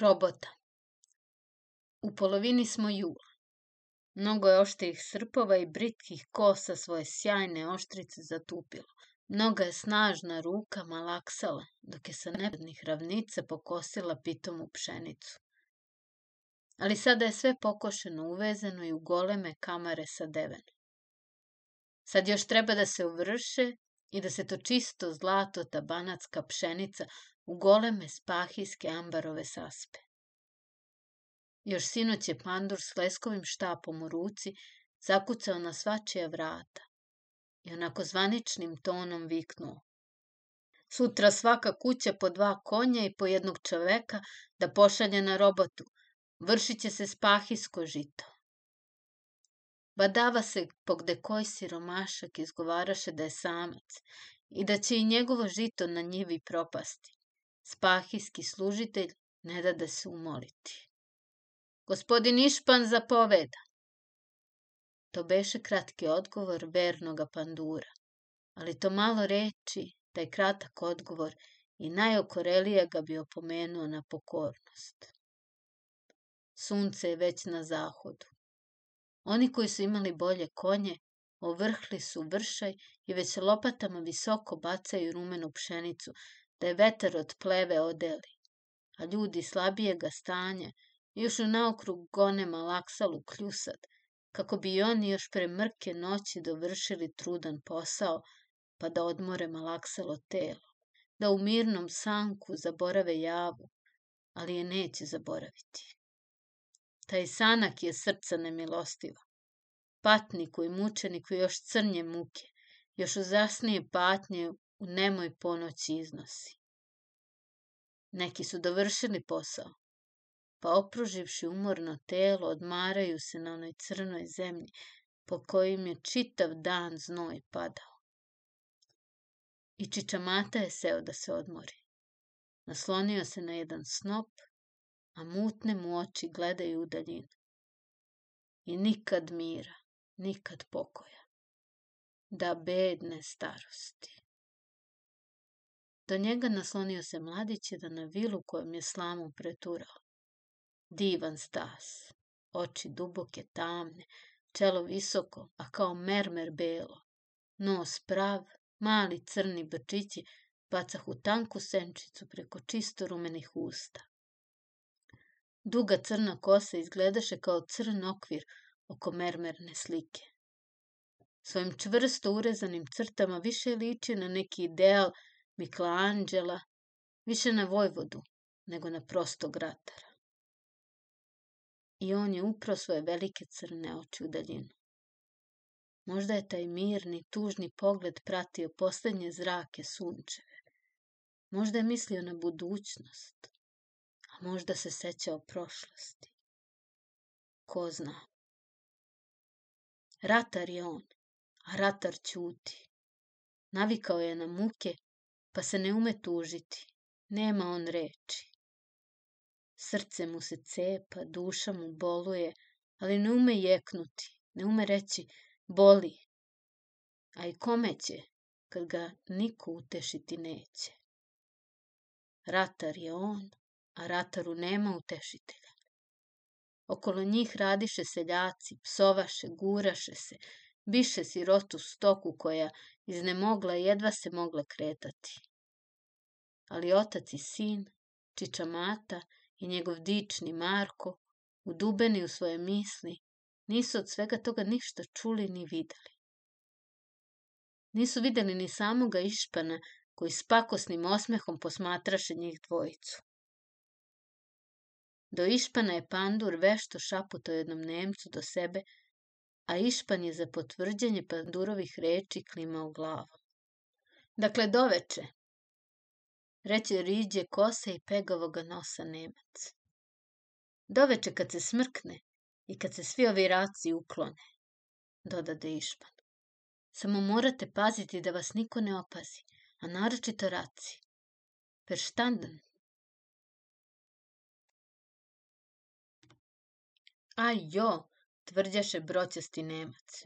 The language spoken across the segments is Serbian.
Robota U polovini smo jula. Mnogo je oštrih srpova i britkih kosa svoje sjajne oštrice zatupilo. Mnoga je snažna ruka malaksala, dok je sa neprednih ravnica pokosila pitomu pšenicu. Ali sada je sve pokošeno, uvezeno i u goleme kamare sa devenom. Sad još treba da se uvrše i da se to čisto zlato ta banatska pšenica u goleme spahijske ambarove saspe. Još sinoć je pandur s leskovim štapom u ruci zakucao na svačija vrata i onako zvaničnim tonom viknuo. Sutra svaka kuća po dva konja i po jednog čoveka da pošalje na robotu. Vršit će se spahijsko žito. Badava se pogde koji siromašak izgovaraše da je samac i da će i njegovo žito na njivi propasti. Spahijski služitelj ne da da se umoliti. Gospodin Išpan zapoveda. To beše kratki odgovor vernoga pandura, ali to malo reči, taj kratak odgovor i najokorelije ga bi opomenuo na pokornost. Sunce je već na zahodu. Oni koji su imali bolje konje, ovrhli su vršaj i već lopatama visoko bacaju rumenu pšenicu, da je vetar od pleve odeli. A ljudi slabijega stanja još u naokrug gone malaksalu kljusad, kako bi oni još pre mrke noći dovršili trudan posao, pa da odmore malaksalo telo, da u mirnom sanku zaborave javu, ali je neće zaboraviti. Taj sanak je srca nemilostivo. Patniku i mučeniku još crnje muke, još uzasnije patnje u nemoj ponoći iznosi. Neki su dovršili posao, pa opruživši umorno telo, odmaraju se na onoj crnoj zemlji po kojim je čitav dan znoj padao. I Čičamata je seo da se odmori. Naslonio se na jedan snop, a mutne mu oči gledaju u daljinu. I nikad mira, nikad pokoja. Da bedne starosti. Do njega naslonio se mladić jedan na vilu kojom je slamu preturao. Divan stas, oči duboke, tamne, čelo visoko, a kao mermer belo. Nos prav, mali crni brčići bacahu tanku senčicu preko čisto rumenih usta. Duga crna kosa izgledaše kao crn okvir oko mermerne slike. Svojim čvrsto urezanim crtama više liči na neki ideal Michelangela, više na vojvodu nego na prostog ratara. I on je uprao svoje velike crne oči u daljinu. Možda je taj mirni, tužni pogled pratio poslednje zrake sunčeve. Možda je mislio na budućnost, a možda se sećao prošlosti. Ko zna? Ratar je on, a ratar ćuti. Navikao je na muke pa se ne ume tužiti. Nema on reči. Srce mu se cepa, duša mu boluje, ali ne ume jeknuti, ne ume reći boli. A i kome će, kad ga niko utešiti neće. Ratar je on, a rataru nema utešitelja. Okolo njih radiše seljaci, psovaše, guraše se, biše sirotu stoku koja iznemogla jedva se mogla kretati. Ali otac i sin, Čičamata i njegov dični Marko, udubeni u svoje misli, nisu od svega toga ništa čuli ni videli. Nisu videli ni samoga Išpana, koji s pakosnim osmehom posmatraše njih dvojicu. Do Išpana je pandur vešto šaputao jednom Nemcu do sebe, a Išpan je za potvrđenje pandurovih reči klimao glavom. Dakle, doveče, reće riđe kose i pegavoga nosa Nemac. Doveče kad se smrkne i kad se svi ovi raci uklone, dodade Išpan. Samo morate paziti da vas niko ne opazi, a naročito raci. Verstanden? Aj jo, tvrđaše broćasti Nemac.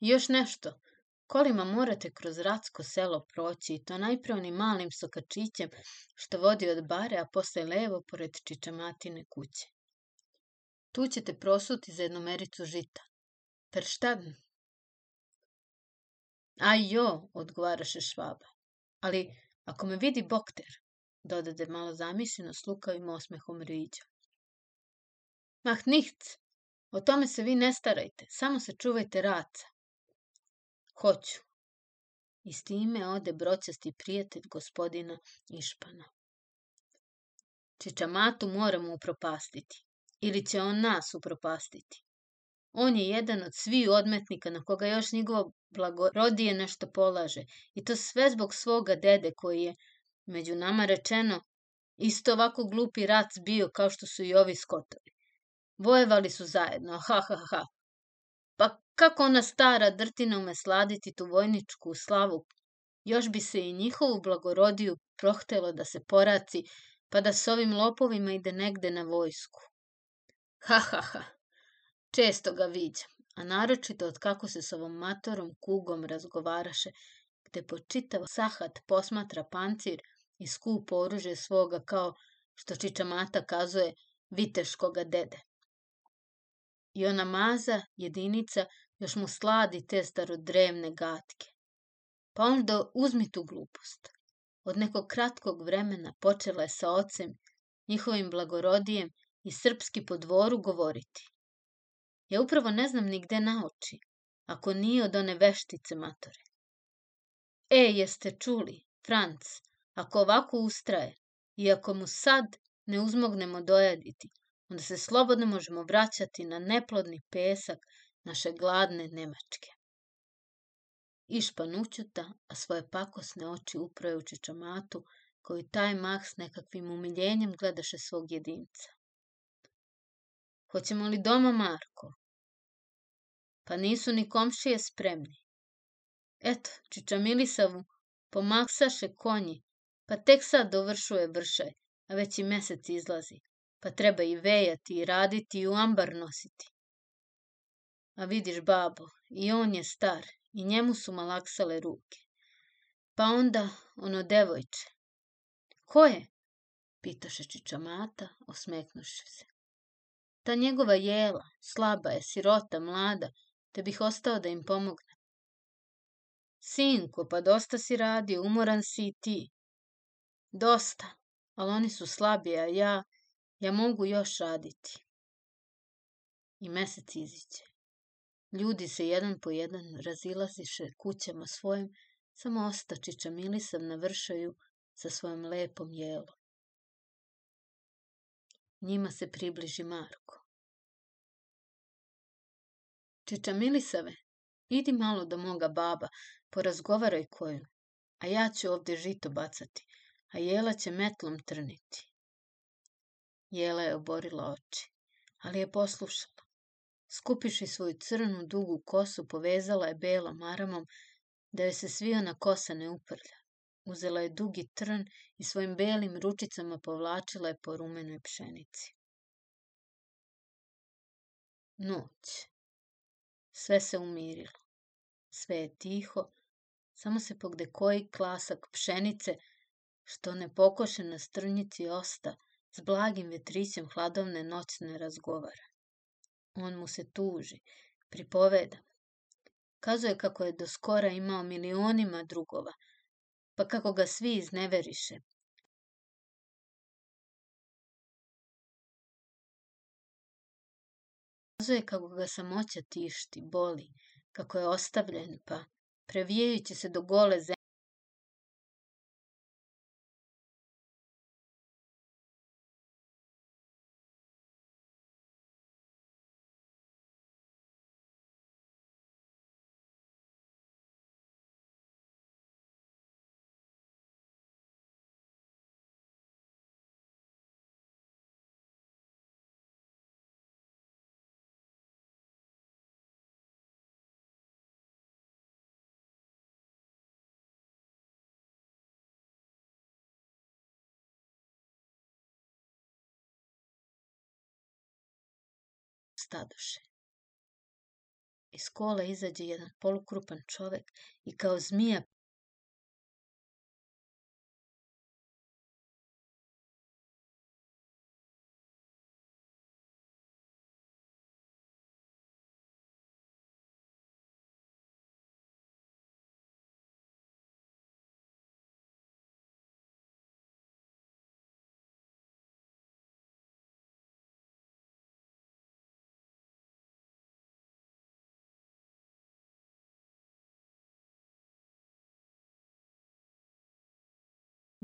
I još nešto, Kolima morate kroz Ratsko selo proći i to najpre onim malim sokačićem što vodi od bare, a posle levo pored Čičamatine kuće. Tu ćete prosuti za jednu mericu žita. Per šta? A jo, odgovaraše švaba. Ali ako me vidi bokter, dodade malo zamišljeno s lukavim osmehom riđa. Mah, nichts, o tome se vi ne starajte, samo se čuvajte raca. Hoću. I s time ode broćasti prijatelj gospodina Išpana. Čičamatu moramo upropastiti. Ili će on nas upropastiti. On je jedan od svih odmetnika na koga još njegovo blagorodije nešto polaže. I to sve zbog svoga dede koji je, među nama rečeno, isto ovako glupi rac bio kao što su i ovi skotovi. Vojevali su zajedno, ha ha ha. Pa kako ona stara drtina ume sladiti tu vojničku slavu, još bi se i njihovu blagorodiju prohtelo da se poraci, pa da s ovim lopovima ide negde na vojsku. Ha, ha, ha. Često ga viđam, a naročito od kako se s ovom matorom kugom razgovaraše, gde po čitav sahat posmatra pancir i skupo oružje svoga kao što Čičamata kazuje viteškoga dede. I ona maza, jedinica, još mu sladi te starodrevne gatke. Pa onda uzmi tu glupost. Od nekog kratkog vremena počela je sa ocem, njihovim blagorodijem i srpski po dvoru govoriti. Ja upravo ne znam ni gde nauči, ako nije od one veštice matore. E, jeste čuli, Franc, ako ovako ustraje i ako mu sad ne uzmognemo dojaditi, onda se slobodno možemo vraćati na neplodni pesak naše gladne Nemačke. Išpan učuta, a svoje pakosne oči uproje u čičamatu, koji taj mah s nekakvim umiljenjem gledaše svog jedinca. Hoćemo li doma, Marko? Pa nisu ni komšije spremni. Eto, čiča Milisavu pomaksaše konji, pa tek sad dovršuje vršaj, a već i mesec izlazi, pa treba i vejati i raditi i u ambar nositi. A vidiš, babo, i on je star, i njemu su malaksale ruke. Pa onda ono devojče. Ko je? Pitaše čičamata, osmeknuši se. Ta njegova jela, slaba je, sirota, mlada, te bih ostao da im pomogne. Sinko, pa dosta si radio, umoran si i ti. Dosta, ali oni su slabi, a ja, ja mogu još raditi. I mesec iziće. Ljudi se jedan po jedan razilaziše kućama svojim, samo ostačića Milisav na vršaju sa svojom lepom jelom. Njima se približi Marko. Čiča Milisave, idi malo do moga baba, porazgovaraj koju, a ja ću ovde žito bacati, a Jela će metlom trniti. Jela je oborila oči, ali je poslušala. Skupiši svoju crnu, dugu kosu, povezala je belom maramom, da joj se svijona kosa ne uprlja. Uzela je dugi trn i svojim belim ručicama povlačila je po rumenoj pšenici. Noć. Sve se umirilo. Sve je tiho, samo se pogde koji klasak pšenice, što ne pokoše na strnjici osta, s blagim vetrićem hladovne noćne razgovara. On mu se tuži, pripoveda. Kazuje kako je do skora imao milionima drugova, pa kako ga svi izneveriše. Kazuje kako ga samoća tišti, boli, kako je ostavljen, pa previjajući se do gole zemlje, stadoše. Iz kola izađe jedan polukrupan čovek i kao zmija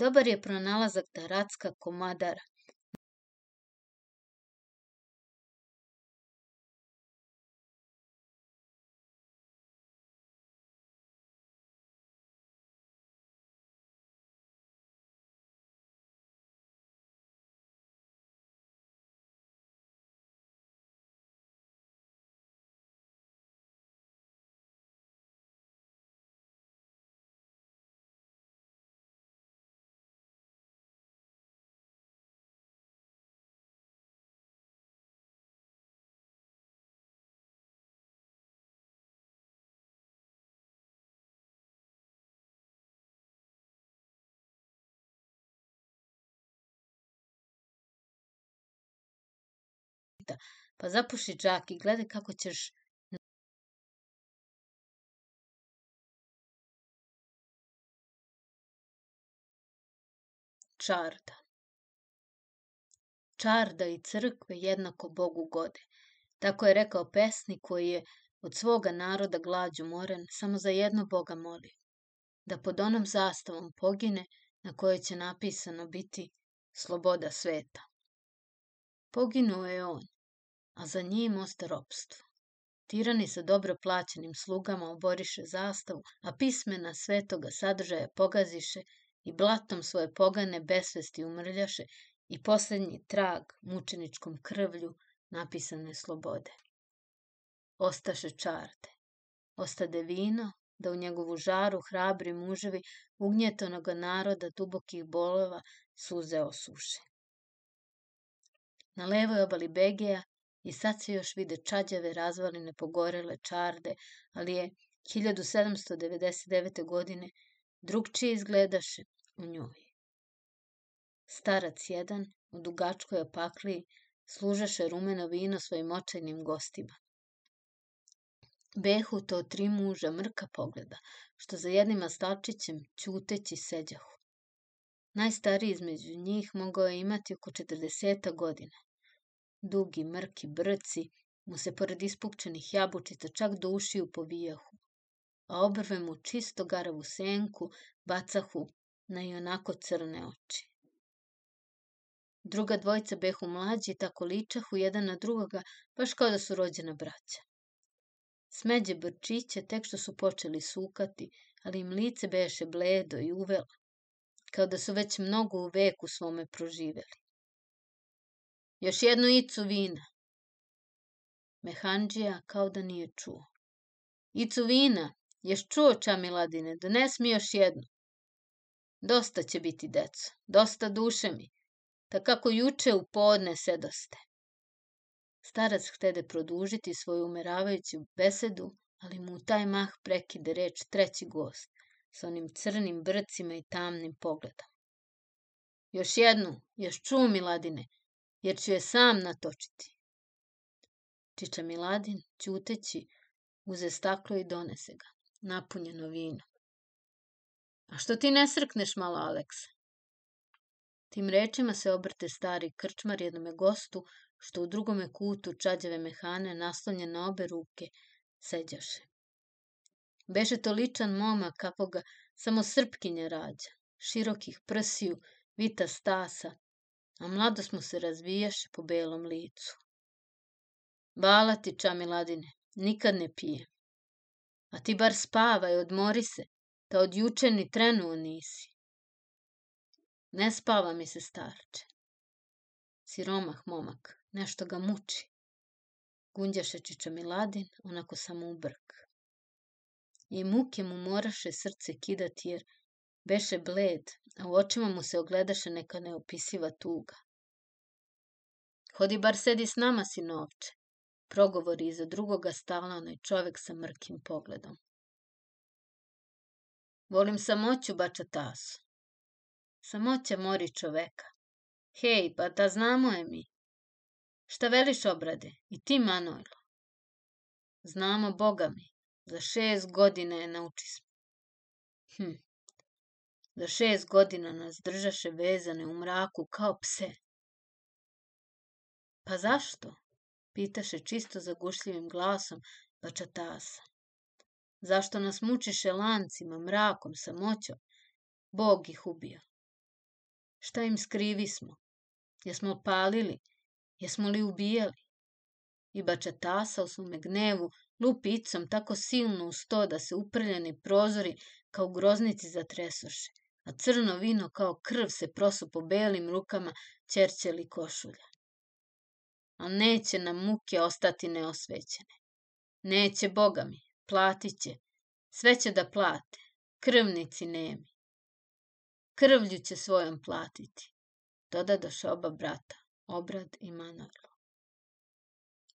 Dobar je pronalazak Taracka komadara. Pa zapuši džak i gledaj kako ćeš čarda. Čarda i crkve jednako Bogu gode. Tako je rekao pesnik koji je od svoga naroda glađu moren samo za jedno Boga molio. Da pod onom zastavom pogine na kojoj će napisano biti sloboda sveta. Poginuo je on, a za njim osta ropstvo. Tirani sa dobro plaćenim slugama oboriše zastavu, a pismena svetoga sadržaja pogaziše i blatom svoje pogane besvesti umrljaše i poslednji trag mučeničkom krvlju napisane slobode. Ostaše čarde. Ostade vino, da u njegovu žaru hrabri muževi ugnjetonoga naroda dubokih bolova suze osuše. Na levoj obali Begeja i sad se još vide čađave razvaline pogorele čarde, ali je 1799. godine drugčije izgledaše u njoj. Starac jedan u dugačkoj opakliji služaše rumeno vino svojim očajnim gostima. Behu to tri muža mrka pogleda, što za jednim stalčićem ćuteći seđahu. Najstariji između njih mogao je imati oko 40 godina. Dugi, mrki brci mu se pored ispupčenih jabučica čak do ušiju povijahu, a obrve mu čisto garavu senku bacahu na i onako crne oči. Druga dvojica behu mlađi tako ličahu jedan na drugoga, baš kao da su rođena braća. Smeđe brčiće tek što su počeli sukati, ali im lice beše bledo i uvelo, kao da su već mnogo u veku svome proživeli. Još jednu icu vina. Mehanđija kao da nije čuo. Icu vina, ješ čuo ča miladine, dones mi još jednu. Dosta će biti, deco, dosta duše mi, ta kako juče u podne sedoste. Starac htede produžiti svoju umeravajuću besedu, ali mu u taj mah prekide reč treći gost, sa onim crnim brcima i tamnim pogledom. Još jednu, još čuo miladine, jer ću je sam natočiti. Čiča Miladin, ćuteći, uze staklo i donese ga, napunjeno vino. A što ti ne srkneš malo, Aleksa? Tim rečima se obrte stari krčmar jednome gostu, što u drugome kutu čađave mehane naslonjen na obe ruke seđaše. Beše to ličan momak kakvoga samo srpkinja rađa, širokih prsiju, vita stasa, a mladost mu se razvijaše po belom licu. Vala ti, čamiladine, nikad ne pije. A ti bar spavaj, odmori se, da od juče ni trenuo nisi. Ne spava mi se starče. Siromah momak, nešto ga muči. Gunđaše čiča Miladin, onako samo u brk. I muke mu moraše srce kidati, jer Beše bled, a u očima mu se ogledaše neka neopisiva tuga. Hodi bar sedi s nama, sinovče. progovori iza drugoga stalno onaj čovek sa mrkim pogledom. Volim samoću, bača tasu. Samoća mori čoveka. Hej, pa da znamo je mi. Šta veliš obrade? I ti, Manojlo? Znamo Boga mi. Za šest godina je naučismo. Hm. Za šest godina nas držaše vezane u mraku kao pse. Pa zašto? Pitaše čisto zagušljivim glasom bačatasa. Zašto nas mučiše lancima, mrakom, samoćom? Bog ih ubio. Šta im skrivi smo? Jesmo palili? Jesmo li ubijali? I bačatasa u svome gnevu lupicom tako silno uz da se uprljeni prozori kao groznici zatresoše, a crno vino kao krv se prosu po belim rukama ćerćeli košulja. A neće nam muke ostati neosvećene. Neće, Boga mi, platit će. Sve će da plate. Krvnici nemi. Krvlju će svojom platiti. Dodadoše oba brata, Obrad i Manojlo.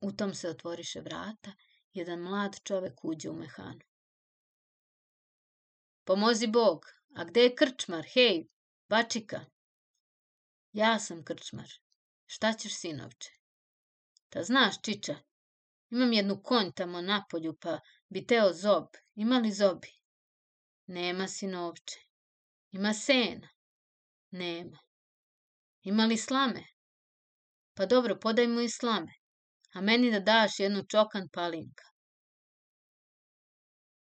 U tom se otvoriše vrata, jedan mlad čovek uđe u mehanu. Pomozi Bog, a gde je krčmar, hej, bačika? Ja sam krčmar. Šta ćeš, sinovče? Ta znaš, čiča, imam jednu konj tamo napolju, pa bi teo zob. Ima li zobi? Nema, sinovče. Ima sena? Nema. Ima li slame? Pa dobro, podaj mu i slame, a meni da daš jednu čokan palinka.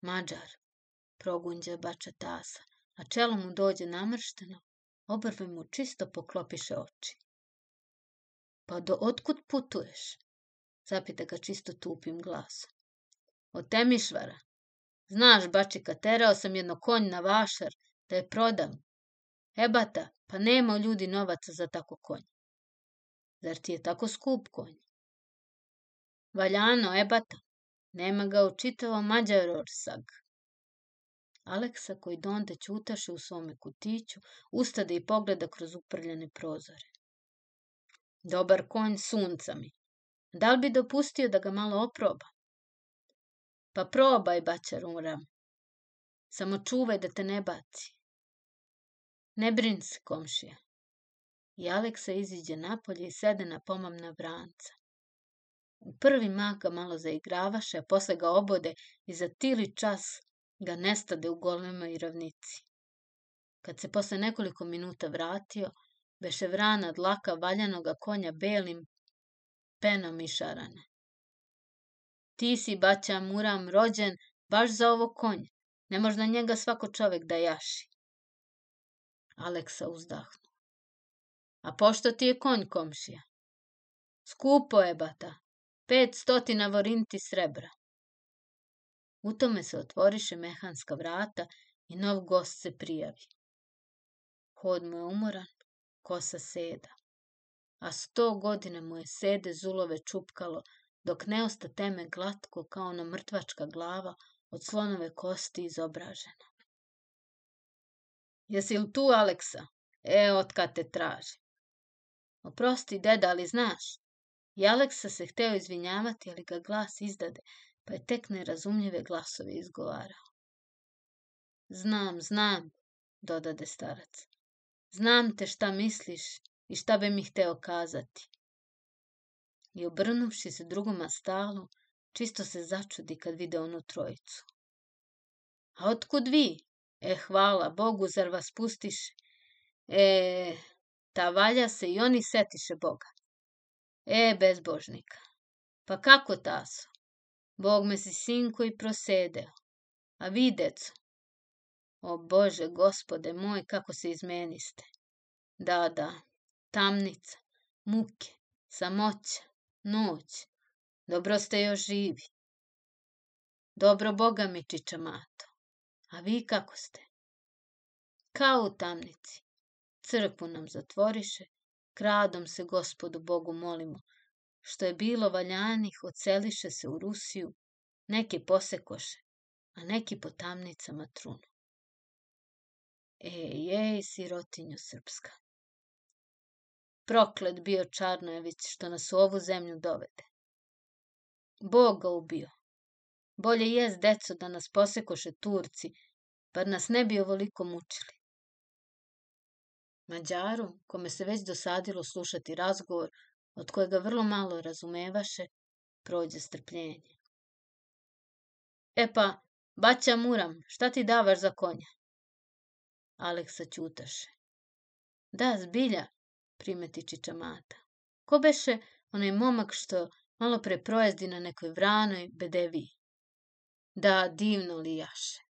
Mađar, progunđa bača tasa, a čelo mu dođe namršteno, obrve mu čisto poklopiše oči. Pa do otkud putuješ? Zapita ga čisto tupim glasom. Od Temišvara. Znaš, bačika, terao sam jedno konj na vašar, da je prodam. Ebata, pa nema ljudi novaca za tako konj. Zar ti je tako skup konj? Valjano, ebata. Nema ga u čitavom Mađarorsag. Aleksa, koji donde ćutaše u svome kutiću, ustade i pogleda kroz uprljene prozore. Dobar konj sunca mi. Da li bi dopustio da ga malo oproba? Pa probaj, baćar umram. Samo čuvaj da te ne baci. Ne brin se, komšija. I Aleksa iziđe napolje i sede na pomamna vranca. U prvi mah ga malo zaigravaše, a posle ga obode i za tili čas ga nestade u golemoj ravnici. Kad se posle nekoliko minuta vratio, beše vrana dlaka valjanoga konja belim penom i šarana. Ti si, baća Muram, rođen baš za ovo konj. Ne možda njega svako čovek da jaši. Aleksa uzdahnu. A pošto ti je konj, komšija? Skupo je, bata. Pet stotina vorinti srebra. U tome se otvoriše mehanska vrata i nov gost se prijavi. Hod mu je umoran, kosa seda. A sto godina mu je sede zulove čupkalo, dok ne osta teme glatko kao ona mrtvačka glava od slonove kosti izobražena. Jesi li tu, Aleksa? E, otkad te traži. Oprosti, deda, ali znaš? I Aleksa se hteo izvinjavati, ali ga glas izdade, pa je tek nerazumljive glasove izgovarao. Znam, znam, dodade starac. Znam te šta misliš i šta bi mi hteo kazati. I obrnuvši se drugoma stalu, čisto se začudi kad vide onu trojicu. A otkud vi? E, hvala Bogu, zar vas pustiše? E, ta valja se i oni setiše Boga. E, bezbožnika, pa kako taso? Bog me si sinko i prosedeo. A vi, deco? O Bože, gospode moj, kako se izmeniste. Da, da, tamnica, muke, samoća, noć. Dobro ste još živi. Dobro Boga mi, čiča mato. A vi kako ste? Kao u tamnici. Crkvu nam zatvoriše, kradom se gospodu Bogu molimo. Što je bilo valjanih, odseliše se u Rusiju, neki posekoše, a neki po tamnicama trunu. Ej, ej, sirotinjo srpska. Proklet bio Čarnojević što nas u ovu zemlju dovede. Bog ga ubio. Bolje jest, deco, da nas posekoše Turci, bar nas ne bi ovoliko mučili. Mađaru, kome se već dosadilo slušati razgovor, od kojega vrlo malo razumevaše, prođe strpljenje. E pa, baća Muram, šta ti davaš za konja? Aleksa ćutaše. Da, zbilja, primeti Čičamata. Ko beše onaj momak što malo pre projezdi na nekoj vranoj bedeviji? Da, divno li jaše.